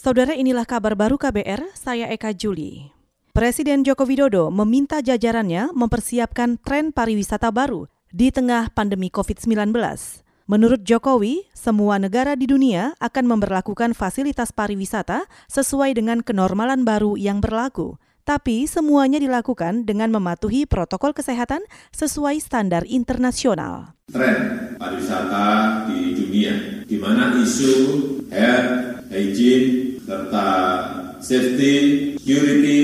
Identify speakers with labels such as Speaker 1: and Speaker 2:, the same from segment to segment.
Speaker 1: Saudara inilah kabar baru KBR, saya Eka Juli. Presiden Joko Widodo meminta jajarannya mempersiapkan tren pariwisata baru di tengah pandemi COVID-19. Menurut Jokowi, semua negara di dunia akan memperlakukan fasilitas pariwisata sesuai dengan kenormalan baru yang berlaku. Tapi semuanya dilakukan dengan mematuhi protokol kesehatan sesuai standar internasional.
Speaker 2: Tren pariwisata di dunia, di mana isu health, hygiene, serta safety, security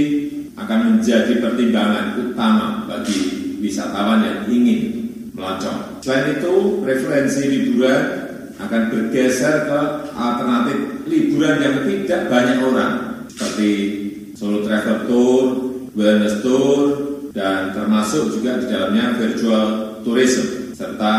Speaker 2: akan menjadi pertimbangan utama bagi wisatawan yang ingin melacak. Selain itu, referensi liburan akan bergeser ke alternatif liburan yang tidak banyak orang, seperti solo travel tour, wellness tour, dan termasuk juga di dalamnya virtual tourism, serta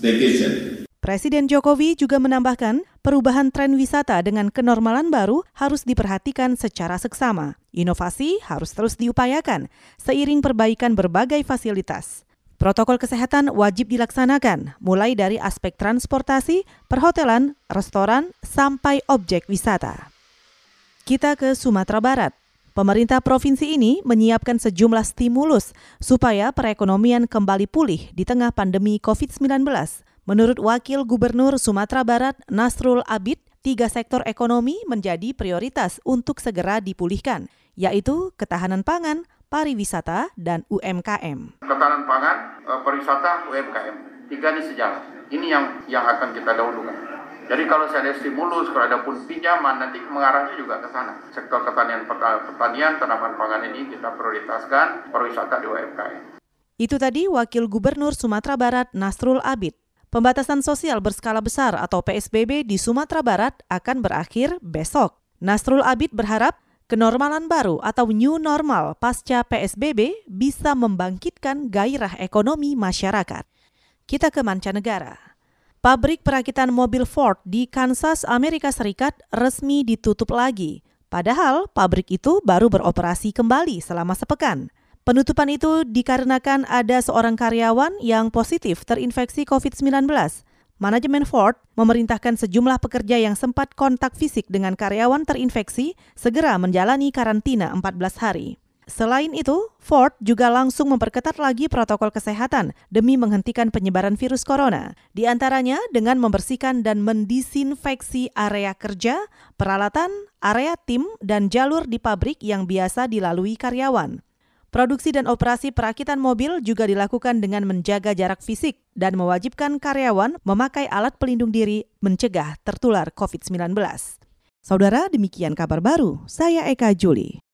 Speaker 2: staycation.
Speaker 1: Presiden Jokowi juga menambahkan, perubahan tren wisata dengan kenormalan baru harus diperhatikan secara seksama. Inovasi harus terus diupayakan seiring perbaikan berbagai fasilitas. Protokol kesehatan wajib dilaksanakan, mulai dari aspek transportasi, perhotelan, restoran, sampai objek wisata. Kita ke Sumatera Barat. Pemerintah provinsi ini menyiapkan sejumlah stimulus supaya perekonomian kembali pulih di tengah pandemi COVID-19. Menurut Wakil Gubernur Sumatera Barat Nasrul Abid, tiga sektor ekonomi menjadi prioritas untuk segera dipulihkan, yaitu ketahanan pangan, pariwisata, dan UMKM.
Speaker 3: Ketahanan pangan, eh, pariwisata, UMKM. Tiga ini sejalan. Ini yang yang akan kita dahulukan. Jadi kalau saya ada stimulus, kalau ada pun pinjaman, nanti mengarahnya juga ke sana. Sektor pertanian, pertanian, tanaman pangan ini kita prioritaskan, pariwisata di UMKM.
Speaker 1: Itu tadi Wakil Gubernur Sumatera Barat Nasrul Abid. Pembatasan sosial berskala besar atau PSBB di Sumatera Barat akan berakhir besok. Nasrul Abid berharap kenormalan baru atau new normal pasca PSBB bisa membangkitkan gairah ekonomi masyarakat. Kita ke mancanegara. Pabrik perakitan mobil Ford di Kansas, Amerika Serikat resmi ditutup lagi. Padahal pabrik itu baru beroperasi kembali selama sepekan. Penutupan itu dikarenakan ada seorang karyawan yang positif terinfeksi COVID-19. Manajemen Ford memerintahkan sejumlah pekerja yang sempat kontak fisik dengan karyawan terinfeksi segera menjalani karantina 14 hari. Selain itu, Ford juga langsung memperketat lagi protokol kesehatan demi menghentikan penyebaran virus corona, di antaranya dengan membersihkan dan mendisinfeksi area kerja, peralatan, area tim, dan jalur di pabrik yang biasa dilalui karyawan. Produksi dan operasi perakitan mobil juga dilakukan dengan menjaga jarak fisik dan mewajibkan karyawan memakai alat pelindung diri mencegah tertular COVID-19. Saudara, demikian kabar baru. Saya Eka Juli.